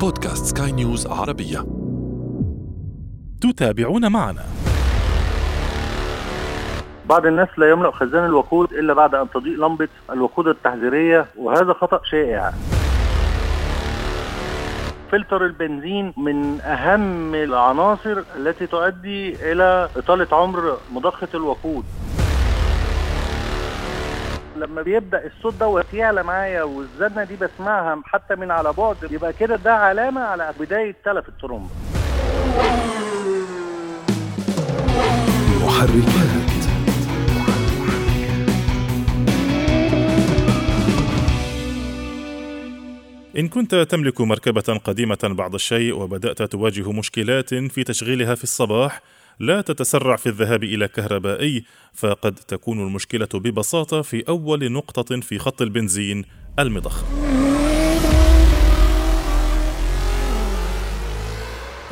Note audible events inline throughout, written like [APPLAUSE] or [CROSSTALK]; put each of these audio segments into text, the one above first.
بودكاست سكاي نيوز عربية. تتابعون معنا. بعض الناس لا يملأ خزان الوقود إلا بعد أن تضيء لمبة الوقود التحذيرية وهذا خطأ شائع. فلتر البنزين من أهم العناصر التي تؤدي إلى إطالة عمر مضخة الوقود. لما بيبدأ الصوت دوت يعلى معايا والزنة دي بسمعها حتى من على بعد يبقى كده ده علامة على بداية تلف الترومبة. محركات. إن كنت تملك مركبة قديمة بعض الشيء وبدأت تواجه مشكلات في تشغيلها في الصباح لا تتسرع في الذهاب إلى كهربائي فقد تكون المشكلة ببساطة في أول نقطة في خط البنزين المضخة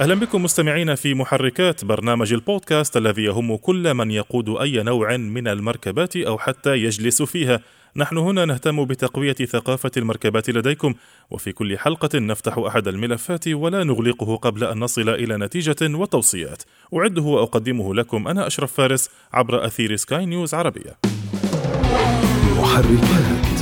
أهلا بكم مستمعين في محركات برنامج البودكاست الذي يهم كل من يقود أي نوع من المركبات أو حتى يجلس فيها. نحن هنا نهتم بتقوية ثقافة المركبات لديكم وفي كل حلقة نفتح أحد الملفات ولا نغلقه قبل أن نصل إلى نتيجة وتوصيات. أعده وأقدمه لكم أنا أشرف فارس عبر أثير سكاي نيوز عربية. محركات.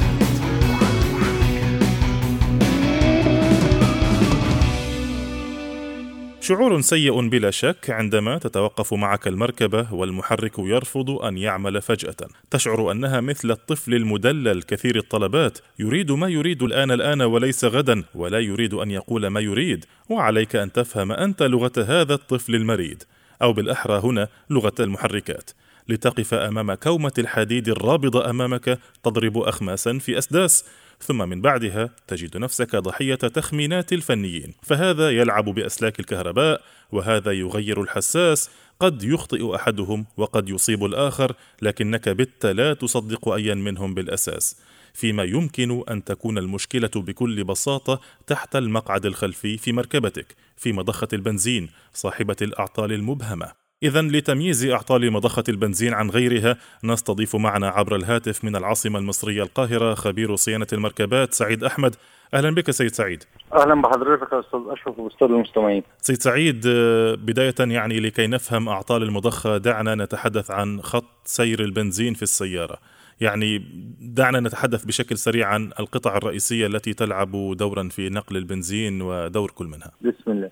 شعور سيء بلا شك عندما تتوقف معك المركبة والمحرك يرفض أن يعمل فجأة. تشعر أنها مثل الطفل المدلل كثير الطلبات. يريد ما يريد الآن الآن وليس غدا ولا يريد أن يقول ما يريد. وعليك أن تفهم أنت لغة هذا الطفل المريد أو بالأحرى هنا لغة المحركات. لتقف أمام كومة الحديد الرابضة أمامك تضرب اخماسا في أسداس. ثم من بعدها تجد نفسك ضحية تخمينات الفنيين فهذا يلعب بأسلاك الكهرباء وهذا يغير الحساس قد يخطئ أحدهم وقد يصيب الآخر لكنك بت لا تصدق ايا منهم بالأساس. فيما يمكن أن تكون المشكلة بكل بساطة تحت المقعد الخلفي في مركبتك في مضخة البنزين صاحبة الأعطال المبهمة. إذا لتمييز أعطال مضخة البنزين عن غيرها نستضيف معنا عبر الهاتف من العاصمة المصرية القاهرة خبير صيانة المركبات سعيد أحمد. أهلا بك سيد سعيد. أهلا بحضرتك يا أستاذ أشرف وأستاذ المستمعين. سيد سعيد آه، بداية يعني لكي نفهم أعطال المضخة دعنا نتحدث عن خط سير البنزين في السيارة. يعني دعنا نتحدث بشكل سريع عن القطع الرئيسية التي تلعب دورا في نقل البنزين ودور كل منها. بسم الله.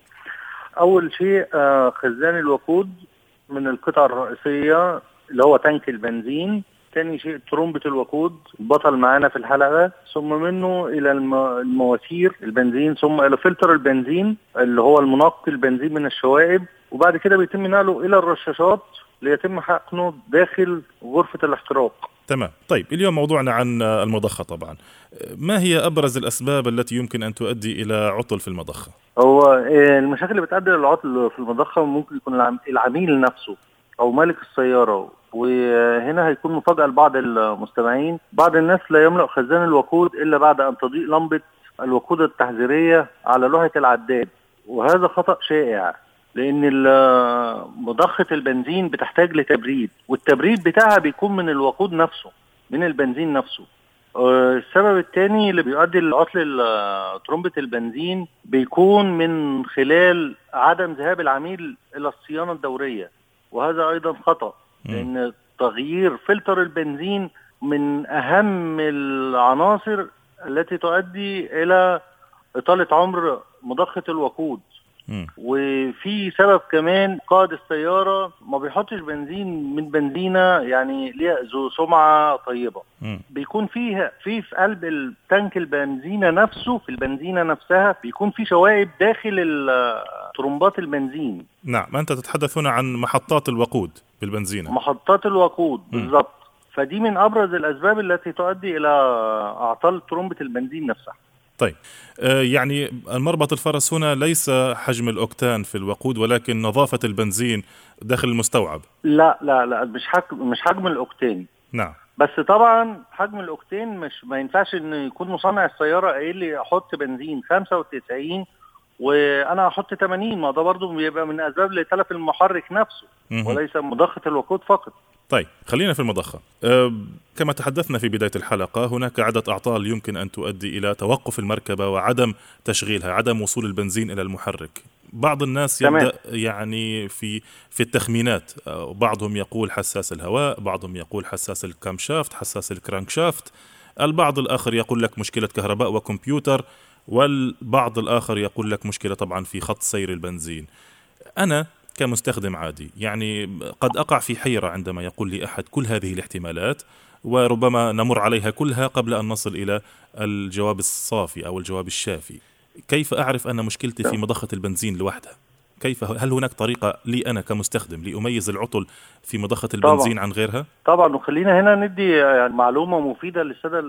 أول شيء آه، خزان الوقود. من القطع الرئيسية اللي هو تانك البنزين. تاني شيء ترومبة الوقود بطل معانا في الحلقة. ثم منه إلى الم- المواسير البنزين. ثم إلى فلتر البنزين اللي هو المنقي البنزين من الشوائب. وبعد كده بيتم نقله إلى الرشاشات ليتم حقنه داخل غرفة الاحتراق. تمام. طيب اليوم موضوعنا عن المضخة طبعا. ما هي أبرز الأسباب التي يمكن أن تؤدي إلى عطل في المضخة؟ هو آه، المشاكل اللي بتؤدي للعطل في المضخة ممكن يكون العم- العميل نفسه أو مالك السيارة وهنا هيكون مفاجأة لبعض المستمعين. بعض الناس لا يملأ خزان الوقود إلا بعد أن تضيء لمبة الوقود التحذيرية على لوحة العداد. وهذا خطأ شائع لأن ال- مضخة البنزين بتحتاج لتبريد والتبريد بتاعها بيكون من الوقود نفسه من البنزين نفسه. السبب الثاني اللي بيؤدي لعطل ترمبة البنزين بيكون من خلال عدم ذهاب العميل إلى الصيانة الدورية وهذا أيضا خطأ. لأن تغيير فلتر البنزين من أهم العناصر التي تؤدي إلى إطالة عمر مضخة الوقود وفي سبب كمان قائد السيارة ما بيحطش بنزين من بنزينة يعني ليها ذو سمعة طيبة. مم. بيكون فيه في في قلب التانك البنزينة نفسه في البنزينة نفسها بيكون في شوائب داخل ترمبات البنزين. نعم أنت تتحدث هنا عن محطات الوقود بالبنزينة. محطات الوقود. بالظبط. فدي من أبرز الأسباب التي تؤدي إلى أعطال ترمبة البنزين نفسها. طيب. آه، يعني المربط الفرس هنا ليس حجم الأوكتان في الوقود ولكن نظافة البنزين داخل المستوعب. لا لا لا مش حجم مش حجم الاوكتين نعم. بس طبعا حجم الاوكتين مش ما ينفعش إن يكون مصنع السيارة قايل لي أحط بنزين 95 وأنا أحط 80 ما ده برضه بيبقى من أسباب لتلف المحرك نفسه. وليس مضخة الوقود فقط. طيب خلينا في المضخة. أه كما تحدثنا في بداية الحلقة هناك عدة أعطال يمكن أن تؤدي إلى توقف المركبة وعدم تشغيلها عدم وصول البنزين إلى المحرك. بعض الناس تمام. يبدأ يعني في في التخمينات. أه، بعضهم يقول حساس الهواء بعضهم يقول حساس الكامشافت حساس الكرانكشافت. البعض الآخر يقول لك مشكلة كهرباء وكمبيوتر والبعض الآخر يقول لك مشكلة طبعا في خط سير البنزين. أنا كمستخدم عادي يعني قد أقع في حيرة عندما يقول لي أحد كل هذه الاحتمالات وربما نمر عليها كلها قبل أن نصل إلى الجواب الصافي أو الجواب الشافي كيف أعرف أن مشكلتي في مضخة البنزين لوحدها كيف هل هناك طريقة لي أنا كمستخدم لأميز العطل في مضخة البنزين عن غيرها؟ طبعا وخلينا هنا ندي يعني معلومة مفيدة للسادة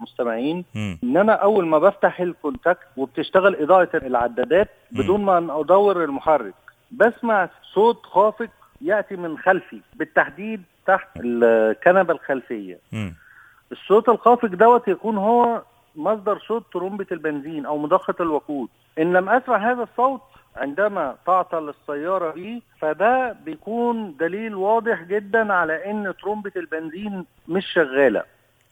المستمعين مم. إن أنا أول ما بفتح الكونتاكت وبتشتغل إضاءة العدادات. بدون ما أن أدور المحرك بسمع صوت خافق يأتي من خلفي بالتحديد تحت الكنبة الخلفية مم. الصوت الخافق دوت يكون هو مصدر صوت ترمبة البنزين أو مضخة الوقود إن لم أسمع هذا الصوت عندما تعطل السيارة بي فده بيكون دليل واضح جدا على إن ترمبة البنزين مش شغالة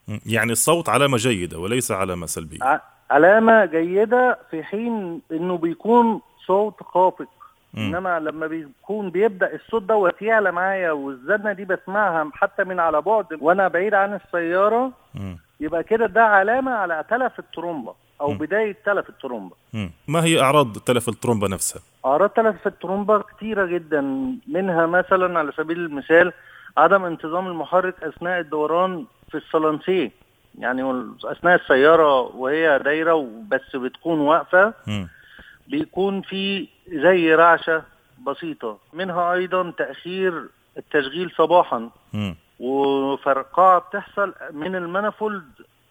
مم. يعني الصوت علامة جيدة وليس علامة سلبية ع- علامة جيدة في حين إنه بيكون صوت خافق. إنما لما بيكون بيبدأ الصوت دوت يعلى معايا والزنة دي بسمعها حتى من على بعد وأنا بعيد عن السيارة. يبقى كده ده علامة على تلف الترومبه أو م. بداية تلف الترومبه. ما هي أعراض تلف الترومبة نفسها؟ أعراض تلف الترومبه كتيرة جدا منها مثلا على سبيل المثال عدم انتظام المحرك أثناء الدوران في السلانسيه يعني أثناء السيارة وهي دايرة بس بتكون واقفة مم. بيكون في زي رعشة بسيطة منها أيضا تأخير التشغيل صباحا مم. وفرقعه بتحصل من ال manifold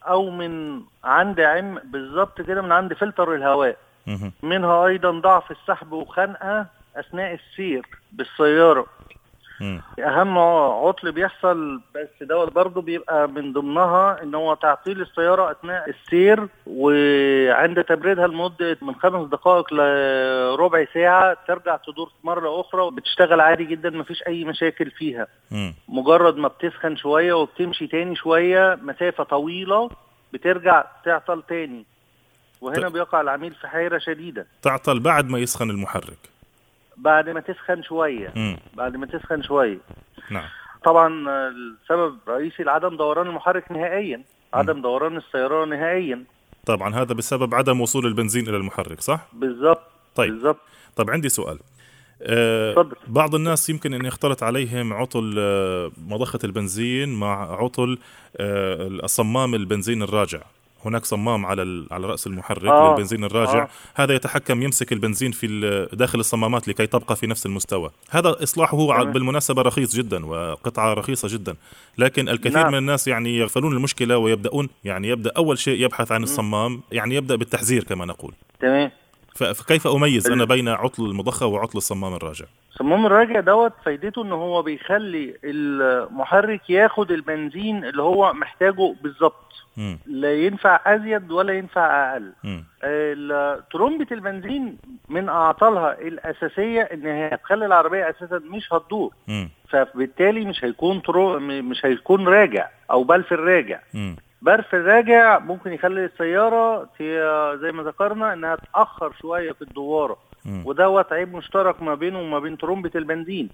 أو من عند عم بالظبط كده من عند فلتر الهواء مم. منها أيضا ضعف السحب وخنقة أثناء السير بالسيارة. أهم عطل بيحصل بس دوت برضه بيبقى من ضمنها إن هو تعطيل السيارة أثناء السير وعند تبريدها لمدة من خمس دقائق لربع ساعة ترجع تدور مرة أخرى وبتشتغل عادي جدا مفيش أي مشاكل فيها مم. مجرد ما بتسخن شوية وبتمشي تاني شوية مسافة طويلة بترجع تعطل تاني وهنا طيب. بيقع العميل في حيرة شديدة تعطل بعد ما يسخن المحرك بعد ما تسخن شوية. مم. بعد ما تسخن شوية. نعم. طبعا السبب الرئيسي لعدم دوران المحرك نهائيا. عدم دوران السيارة نهائيا. طبعا هذا بسبب عدم وصول البنزين إلى المحرك صح؟ بالظبط طيب. بالظبط طب عندي سؤال. آه، اتفضل. بعض الناس يمكن أن يختلط عليهم عطل آه، مضخة البنزين مع عطل آه، الصمام البنزين الراجع. هناك صمام على على رأس المحرك آه. للبنزين الراجع آه. هذا يتحكم يمسك البنزين في داخل الصمامات لكي تبقى في نفس المستوى هذا إصلاحه تمام. بالمناسبة رخيص جدا وقطعة رخيصة جدا لكن الكثير نعم. من الناس يعني يغفلون المشكلة ويبدأون يعني يبدأ أول شيء يبحث عن الصمام يعني يبدأ بالتحذير كما نقول تمام فكيف أميز أنا بين عطل المضخة وعطل الصمام الراجع صمام الراجع دوت فايدته إن هو بيخلي المحرك ياخد البنزين اللي هو محتاجه بالظبط. لا ينفع أزيد ولا ينفع أقل ترمبة البنزين من أعطالها الأساسية إن هي هتخلي العربية أساسا مش هتدور. فبالتالي مش هيكون ترو... مش هيكون راجع أو بلف الراجع. برف الراجع ممكن يخلي السيارة ت- زي ما ذكرنا إنها تأخر شوية في الدوارة مم. ودوت عيب مشترك ما بينه وما بين ترمبة البنزين.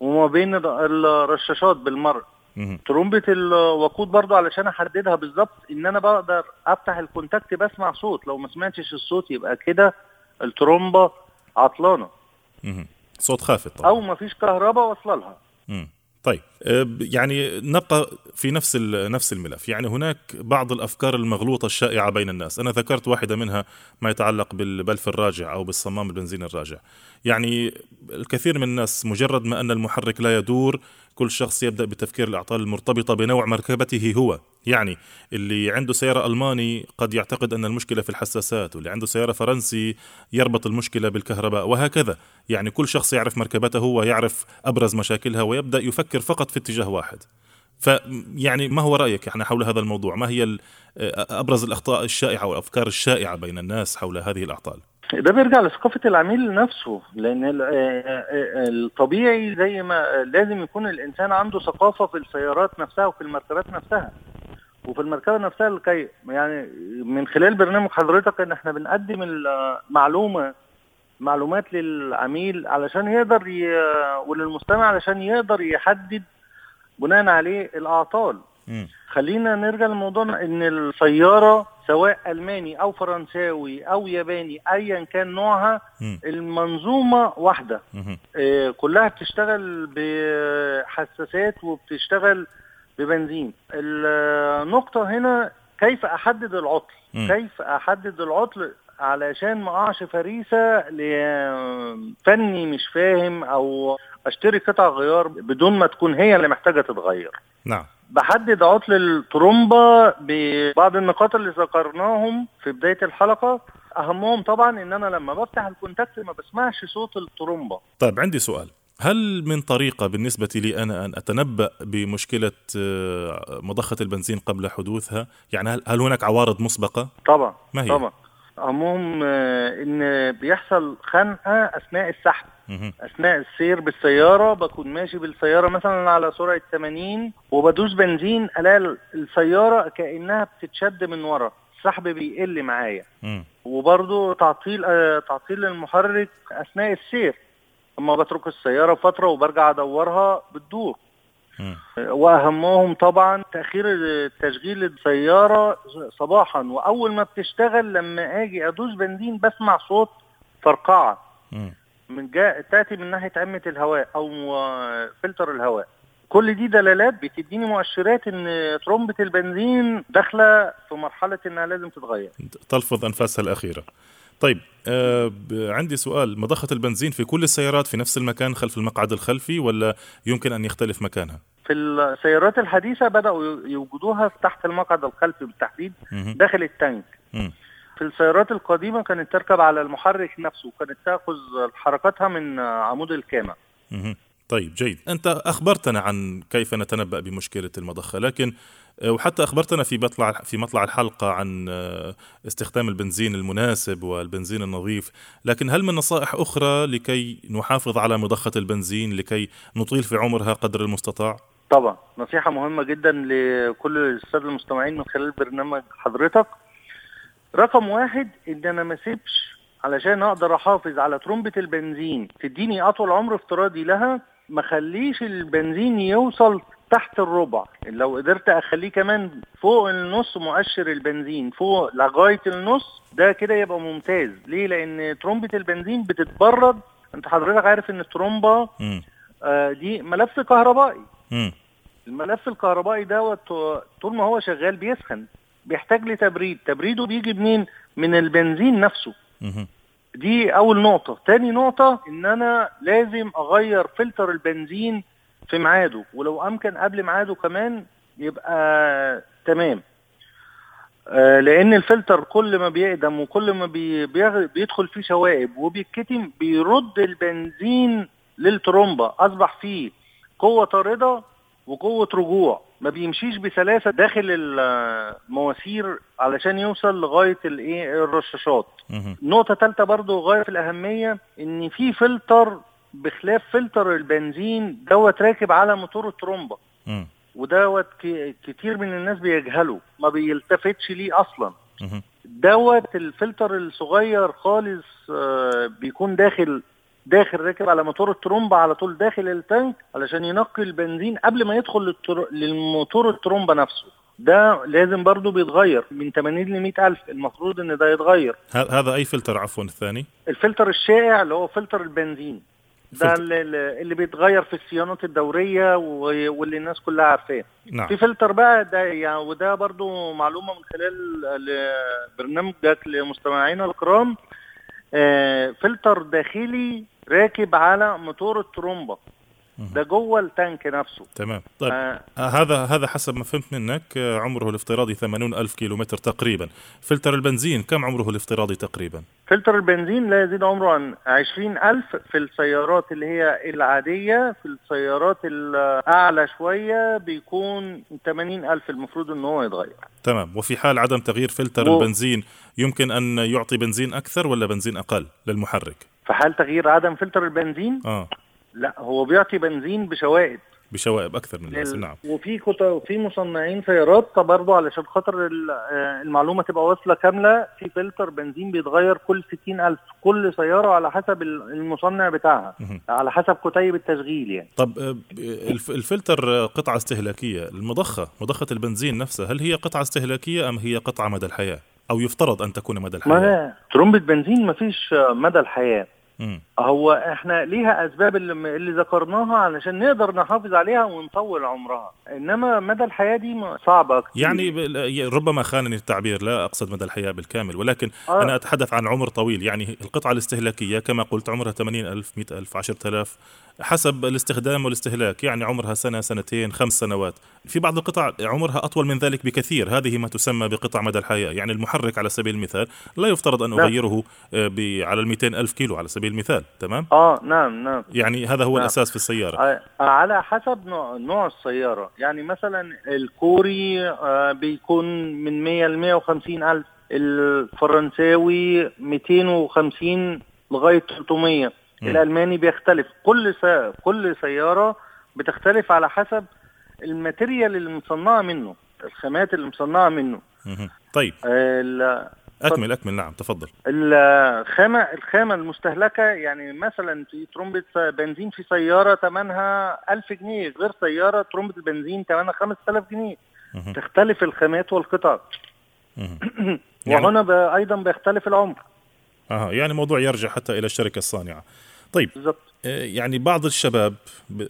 وما بين ال- الرشاشات بالمرة مم. ترمبة الوقود برضو علشان أحددها بالظبط إن أنا بقدر أفتح الكونتاكت بسمع صوت لو ما سمعتش الصوت يبقى كده الترومبة عطلانة. صوت خافت طبعا أو ما فيش كهرباء واصلة لها. طيب أه، يعني نبقى في نفس نفس الملف. يعني هناك بعض الأفكار المغلوطة الشائعة بين الناس. أنا ذكرت واحدة منها ما يتعلق بالبلف الراجع أو بالصمام البنزين الراجع. يعني الكثير من الناس مجرد ما أن المحرك لا يدور كل شخص يبدأ بتفكير الأعطال المرتبطة بنوع مركبته هو. يعني اللي عنده سيارة ألماني قد يعتقد أن المشكلة في الحساسات واللي عنده سيارة فرنسي يربط المشكلة بالكهرباء وهكذا. يعني كل شخص يعرف مركبته ويعرف أبرز مشاكلها ويبدأ يفكر فقط في اتجاه واحد. ف يعني ما هو رأيك يعني حول هذا الموضوع؟ ما هي أبرز الأخطاء الشائعة والأفكار الشائعة بين الناس حول هذه الأعطال؟ ده بيرجع لثقافة العميل نفسه لأن ال- آه، آه، الطبيعي زي ما لازم يكون الإنسان عنده ثقافة في السيارات نفسها وفي المركبات نفسها وفي المركبة نفسها لكي يعني من خلال برنامج حضرتك إن إحنا بنقدم المعلومة معلومات للعميل علشان يقدر ي... وللمستمع علشان يقدر يحدد بناء عليه الأعطال. خلينا نرجع لموضوعنا إن السيارة سواء ألماني أو فرنساوي أو ياباني ايا كان نوعها مم. المنظومة واحدة. آه، كلها بتشتغل بحساسات وبتشتغل ببنزين النقطة هنا كيف أحدد العطل مم. كيف أحدد العطل علشان ما أقعش فريسة لفني مش فاهم أو أشتري قطع غيار بدون ما تكون هي اللي محتاجة تتغير نعم بحدد عطل الترومبا ببعض النقاط اللي ذكرناهم في بداية الحلقة أهمهم طبعا إن أنا لما بفتح الكونتاكت ما بسمعش صوت الترومبا طيب عندي سؤال هل من طريقة بالنسبة لي أنا أن أتنبأ بمشكلة آه، مضخة البنزين قبل حدوثها؟ يعني هل هل هناك عوارض مسبقة؟ طبعا ما هي؟ طبعا أهمهم آه، إن بيحصل خنقة أثناء السحب مهم. أثناء السير بالسيارة بكون ماشي بالسيارة مثلا على سرعة 80 وبدوس بنزين ألاقي السيارة كأنها بتتشد من ورا. السحب بيقل معايا. وبرضه تعطيل آه، تعطيل المحرك أثناء السير. أما بترك السيارة فترة وبرجع أدورها بتدور. وأهمهم طبعا تأخير تشغيل السيارة صباحا. وأول ما بتشتغل لما آجي أدوس بنزين بسمع صوت فرقعة. من جاء تأتي من ناحية عمة الهواء أو فلتر الهواء كل دي دلالات بتديني مؤشرات إن ترمبه البنزين داخلة في مرحلة إنها لازم تتغير تلفظ أنفاسها الأخيرة طيب آه عندي سؤال مضخة البنزين في كل السيارات في نفس المكان خلف المقعد الخلفي ولا يمكن أن يختلف مكانها؟ في السيارات الحديثة بدأوا يوجدوها تحت المقعد الخلفي بالتحديد. داخل التانك مم. في السيارات القديمة كانت تركب على المحرك نفسه وكانت تأخذ حركاتها من عمود الكامة. طيب جيد أنت أخبرتنا عن كيف نتنبأ بمشكلة المضخة لكن آه، وحتى أخبرتنا في مطلع في مطلع الحلقة عن آه، استخدام البنزين المناسب والبنزين النظيف لكن هل من نصائح أخرى لكي نحافظ على مضخة البنزين لكي نطيل في عمرها قدر المستطاع؟ طبعا نصيحة مهمة جدا لكل السادة المستمعين من خلال برنامج حضرتك رقم واحد إن أنا ما أسيبش علشان أقدر أحافظ على ترمبة البنزين. تديني أطول عمر افتراضي لها ما خليش البنزين يوصل تحت الربع. لو قدرت أخليه كمان فوق النص مؤشر البنزين فوق لغاية النص ده كده يبقى ممتاز. ليه؟ لأن ترمبة البنزين بتتبرد. أنت حضرتك عارف إن الترومبة. آه، دي ملف كهربائي. الملف الكهربائي دوت طول ما هو شغال بيسخن. بيحتاج لتبريد. تبريده بيجي منين؟ من البنزين نفسه. دي أول نقطة. تاني نقطة إن أنا لازم أغير فلتر البنزين في ميعاده ولو أمكن قبل ميعاده كمان يبقى تمام. آه، لأن الفلتر كل ما بيقدم وكل ما بي بيدخل فيه شوائب وبيتكتم بيرد البنزين للترومبة. أصبح فيه قوة طاردة وقوة رجوع. ما بيمشيش بسلاسة داخل المواسير علشان يوصل لغاية الايه الرشاشات. نقطة تالتة برضو غاية في الأهمية إن في فلتر بخلاف فلتر البنزين دوت راكب على موتور الترومبة مم. ودوت كتير من الناس بيجهله ما بيلتفتش ليه مهم. دوت الفلتر الصغير خالص آه، بيكون داخل داخل راكب على موتور الترومبة على طول داخل التانك علشان ينقي البنزين قبل ما يدخل للتر... للموتور الترومبة نفسه. ده لازم برضو بيتغير من 80 ل 100 ألف. المفروض إن ده يتغير. هذا أي فلتر؟ عفوا الثاني؟ الفلتر الشائع اللي هو فلتر البنزين. ده. اللي, اللي بيتغير في الصيانات الدورية واللي الناس كلها عارفاه. نعم. في فلتر بقى ده يعني وده برضو معلومة من خلال ال- برنامجك لمستمعينا الكرام. فلتر داخلي راكب على موتور الترومبه ده جوه التانك نفسه. تمام. طيب آه. هذا هذا حسب ما فهمت منك آه، عمره الافتراضي 80 ألف كيلومتر تقريبا. فلتر البنزين كم عمره الافتراضي تقريبا؟ فلتر البنزين لا يزيد عمره عن 20 ألف في السيارات اللي هي العادية في السيارات الأعلى شوية بيكون 80 ألف المفروض أن هو يتغير. تمام. وفي حال عدم تغيير فلتر و... البنزين يمكن أن يعطي بنزين أكثر ولا بنزين أقل للمحرك؟ في حال تغيير عدم فلتر البنزين؟ آه. لا هو بيعطي بنزين بشوائب. بشوائب أكثر من اللازم نعم. وفي كت... في مصنعين سيارات برضه علشان خاطر آه، المعلومة تبقى واصلة كاملة في فلتر بنزين بيتغير كل 60000 كل سيارة على حسب المصنع بتاعها على حسب كتيب التشغيل يعني. طب آه، الفلتر قطعة استهلاكية المضخة مضخة البنزين نفسها هل هي قطعة استهلاكية أم هي قطعة مدى الحياة؟ أو يفترض أن تكون مدى الحياة؟ ما ترمبه بنزين ما فيش مدى الحياة. هو إحنا ليها اسباب اللي, اللي ذكرناها علشان نقدر نحافظ عليها ونطول عمرها. انما مدى الحياة دي صعبة كتير. يعني ربما خانني التعبير لا أقصد مدى الحياة بالكامل ولكن آه. أنا أتحدث عن عمر طويل. يعني القطعة الاستهلاكية كما قلت عمرها 80000 100000 10000 حسب الاستخدام والاستهلاك. يعني عمرها سنة سنتين خمس سنوات. في بعض القطع عمرها أطول من ذلك بكثير. هذه ما تسمى بقطع مدى الحياة. يعني المحرك على سبيل المثال لا يفترض أن نعم. أغيره آه، على ال ألف كيلو على سبيل المثال تمام؟ آه نعم نعم. يعني هذا هو نعم. الأساس في السيارة. آه على حسب نوع, نوع السيارة. يعني مثلا الكوري آه بيكون من 100 ل 150 ألف الفرنساوي 250 لغاية 300 الألماني بيختلف. كل سا... كل سيارة بتختلف على حسب ال material اللي مصنعة منه الخامات اللي مصنعة منه. طيب. أكمل أكمل. نعم تفضل. الخامة الخامة المستهلكة يعني مثلا في ترومبة بنزين في سيارة ثمنها 1000 جنيه غير سيارة ترومبة البنزين ثمنها 5000 جنيه. تختلف الخامات والقطع. [CLEARS THROAT] وهنا يعني... أيضا بيختلف العمر. آه يعني موضوع يرجع حتى إلى الشركة الصانعة. طيب. بالضبط. آه، يعني بعض الشباب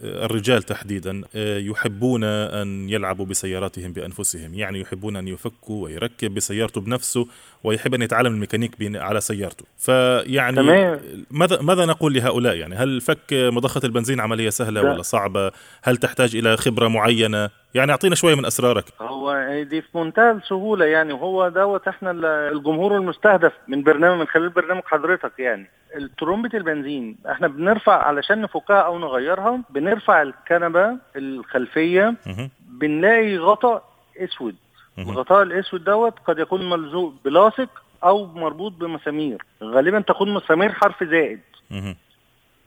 الرجال تحديدا آه، يحبون أن يلعبوا بسياراتهم بأنفسهم، يعني يحبون أن يفكوا ويركب بسيارته بنفسه ويحب أن يتعلم الميكانيك على سيارته، فيعني تمام. ماذا ماذا نقول لهؤلاء يعني هل فك مضخة البنزين عملية سهلة ده. ولا صعبة؟ هل تحتاج إلى خبرة معينة؟ يعني أعطينا شوية من أسرارك هو دي في منتهى السهولة يعني وهو دوت إحنا الجمهور المستهدف من برنامج من خلال برنامج حضرتك يعني الترومبة البنزين إحنا بنرفع علشان نفكها أو نغيرها بنرفع الكنبة الخلفية بنلاقي غطاء أسود. الغطاء الأسود دوت قد يكون ملزوق بلاصق أو مربوط بمسامير. غالبا تكون مسامير حرف زائد.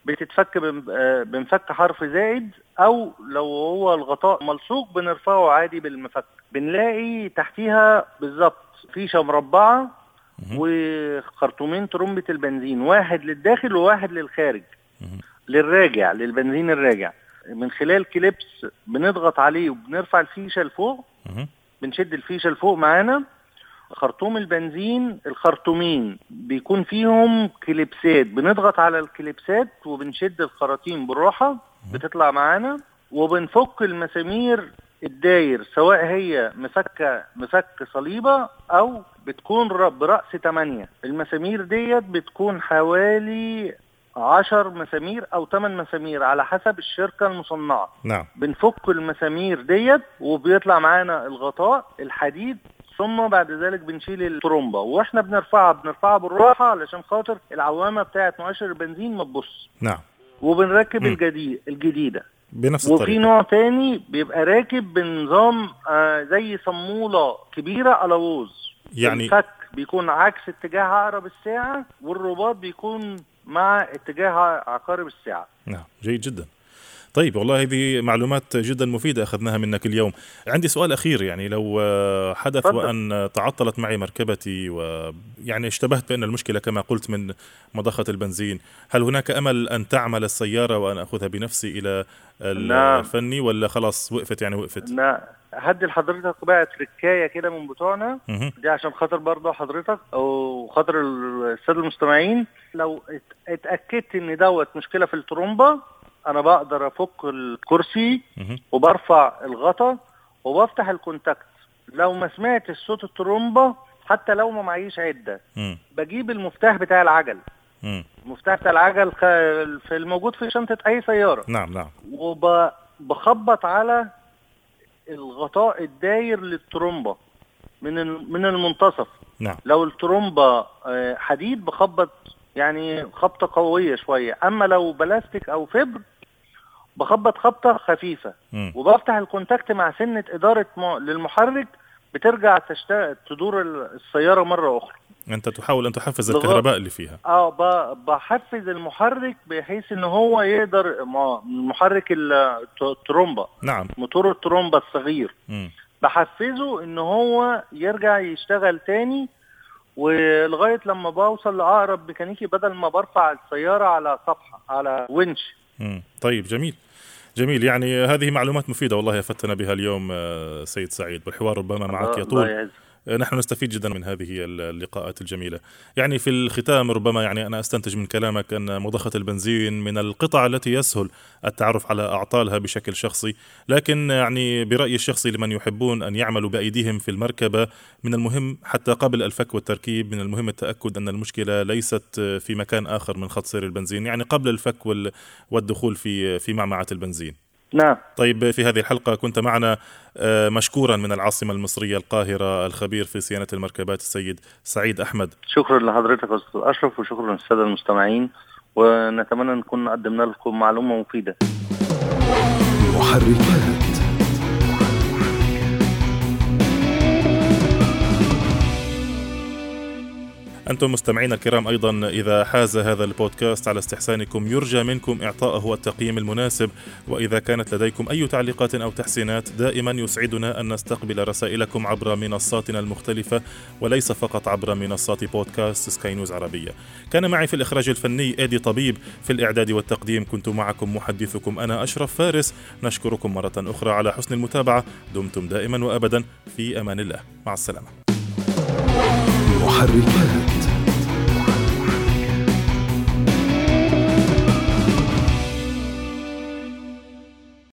بتتفك آه، بنفك حرف زائد أو لو هو الغطاء ملصوق بنرفعه عادي بالمفك. بنلاقي تحتيها بالظبط فيشه مربعه وخرطومين ترمبة البنزين واحد للداخل وواحد للخارج. للراجع للبنزين الراجع. من خلال كليبس بنضغط عليه وبنرفع الفيشة لفوق بنشد الفيشة لفوق معانا. خرطوم البنزين الخرطومين بيكون فيهم كليبسات. بنضغط على الكليبسات وبنشد الخراطيم بالراحة بتطلع معانا. وبنفك المسامير الداير سواء هي مفكة مفك صليبة أو بتكون برأس 8 المسامير ديت بتكون حوالي 10 مسامير أو 8 مسامير على حسب الشركة المصنعة. نعم. بنفك المسامير ديت وبيطلع معانا الغطاء الحديد ثم بعد ذلك بنشيل الترومبة. وإحنا بنرفعها بنرفعها بالراحة علشان خاطر العوامة بتاعه مؤشر البنزين ما تبص. نعم. وبنركب الجديد الجديدة. بنفس الطريقة. وفي نوع تاني بيبقى راكب بنظام آه زي صمولة كبيرة الووز يعني الفك بيكون عكس اتجاه عقرب الساعة والرباط بيكون مع اتجاه عقارب الساعة. نعم جيد جدا. طيب والله هذه معلومات جدا مفيدة أخذناها منك اليوم. عندي سؤال أخير يعني لو حدث فضل. وأن تعطلت معي مركبتي ويعني اشتبهت بأن المشكلة كما قلت من مضخة البنزين هل هناك أمل أن تعمل السيارة وأن أخذها بنفسي إلى نعم. الفني ولا خلاص وقفت؟ يعني وقفت. لا. هدي لحضرتك بقى تركاية كده من بتوعنا. دي عشان خاطر برضه حضرتك أو خاطر السادة المستمعين. لو اتأكدت إن دوت مشكلة في الترومبة أنا بقدر أفك الكرسي وبرفع الغطا وبفتح ال contact. لو ما سمعتش صوت الترومبة حتى لو ما معيش عدة بجيب المفتاح بتاع العجل. المفتاح بتاع العجل في الموجود في شنطة أي سيارة. نعم نعم. وبخبط على الغطاء الداير للترومبة من من المنتصف. نعم. لو الترومبة آه، حديد بخبط يعني خبطة قوية شوية. أما لو بلاستيك أو fiber بخبط خبطة خفيفة. وبفتح ال contact مع سنة إدارة م- للمحرك بترجع تشت... تدور ال- السيارة مرة أخرى. أنت تحاول أن تحفز لغاية- الكهرباء اللي فيها. آه ب- بحفز المحرك بحيث إن هو يقدر محرك ال- الت- الترومبه نعم. موتور الترومبه الصغير. مم. بحفزه إن هو يرجع يشتغل تاني ولغاية لما بوصل لأقرب ميكانيكي بدل ما برفع السيارة على سطحة على ونش مم. طيب جميل جميل يعني هذه معلومات مفيدة والله أفدتنا بها اليوم آه، سيد سعيد والحوار ربما معك يطول. نحن نستفيد جدا من هذه اللقاءات الجميلة. يعني في الختام ربما يعني أنا أستنتج من كلامك أن مضخة البنزين من القطع التي يسهل التعرف على أعطالها بشكل شخصي لكن يعني برأيي الشخصي لمن يحبون أن يعملوا بأيديهم في المركبة من المهم حتى قبل الفك والتركيب من المهم التأكد أن المشكلة ليست في مكان آخر من خط سير البنزين يعني قبل الفك وال- والدخول في في معمعة البنزين. نعم. طيب في هذه الحلقة كنت معنا آه، مشكورا من العاصمة المصرية القاهرة الخبير في صيانة المركبات السيد سعيد أحمد. شكرا لحضرتك يا أستاذ أشرف وشكرا للسادة المستمعين ونتمنى نكون قدمنا لكم معلومة مفيدة. محركات. أنتم مستمعينا الكرام أيضا إذا حاز هذا البودكاست على استحسانكم يرجى منكم إعطائه التقييم المناسب وإذا كانت لديكم أي تعليقات أو تحسينات دائما يسعدنا أن نستقبل رسائلكم عبر منصاتنا المختلفة وليس فقط عبر منصات بودكاست سكاي نيوز عربية. كان معي في الإخراج الفني إيدي طبيب في الإعداد والتقديم كنت معكم محدثكم أنا أشرف فارس. نشكركم مرة أخرى على حسن المتابعة. دمتم دائما وأبدا. في أمان الله. مع السلامة. محركات.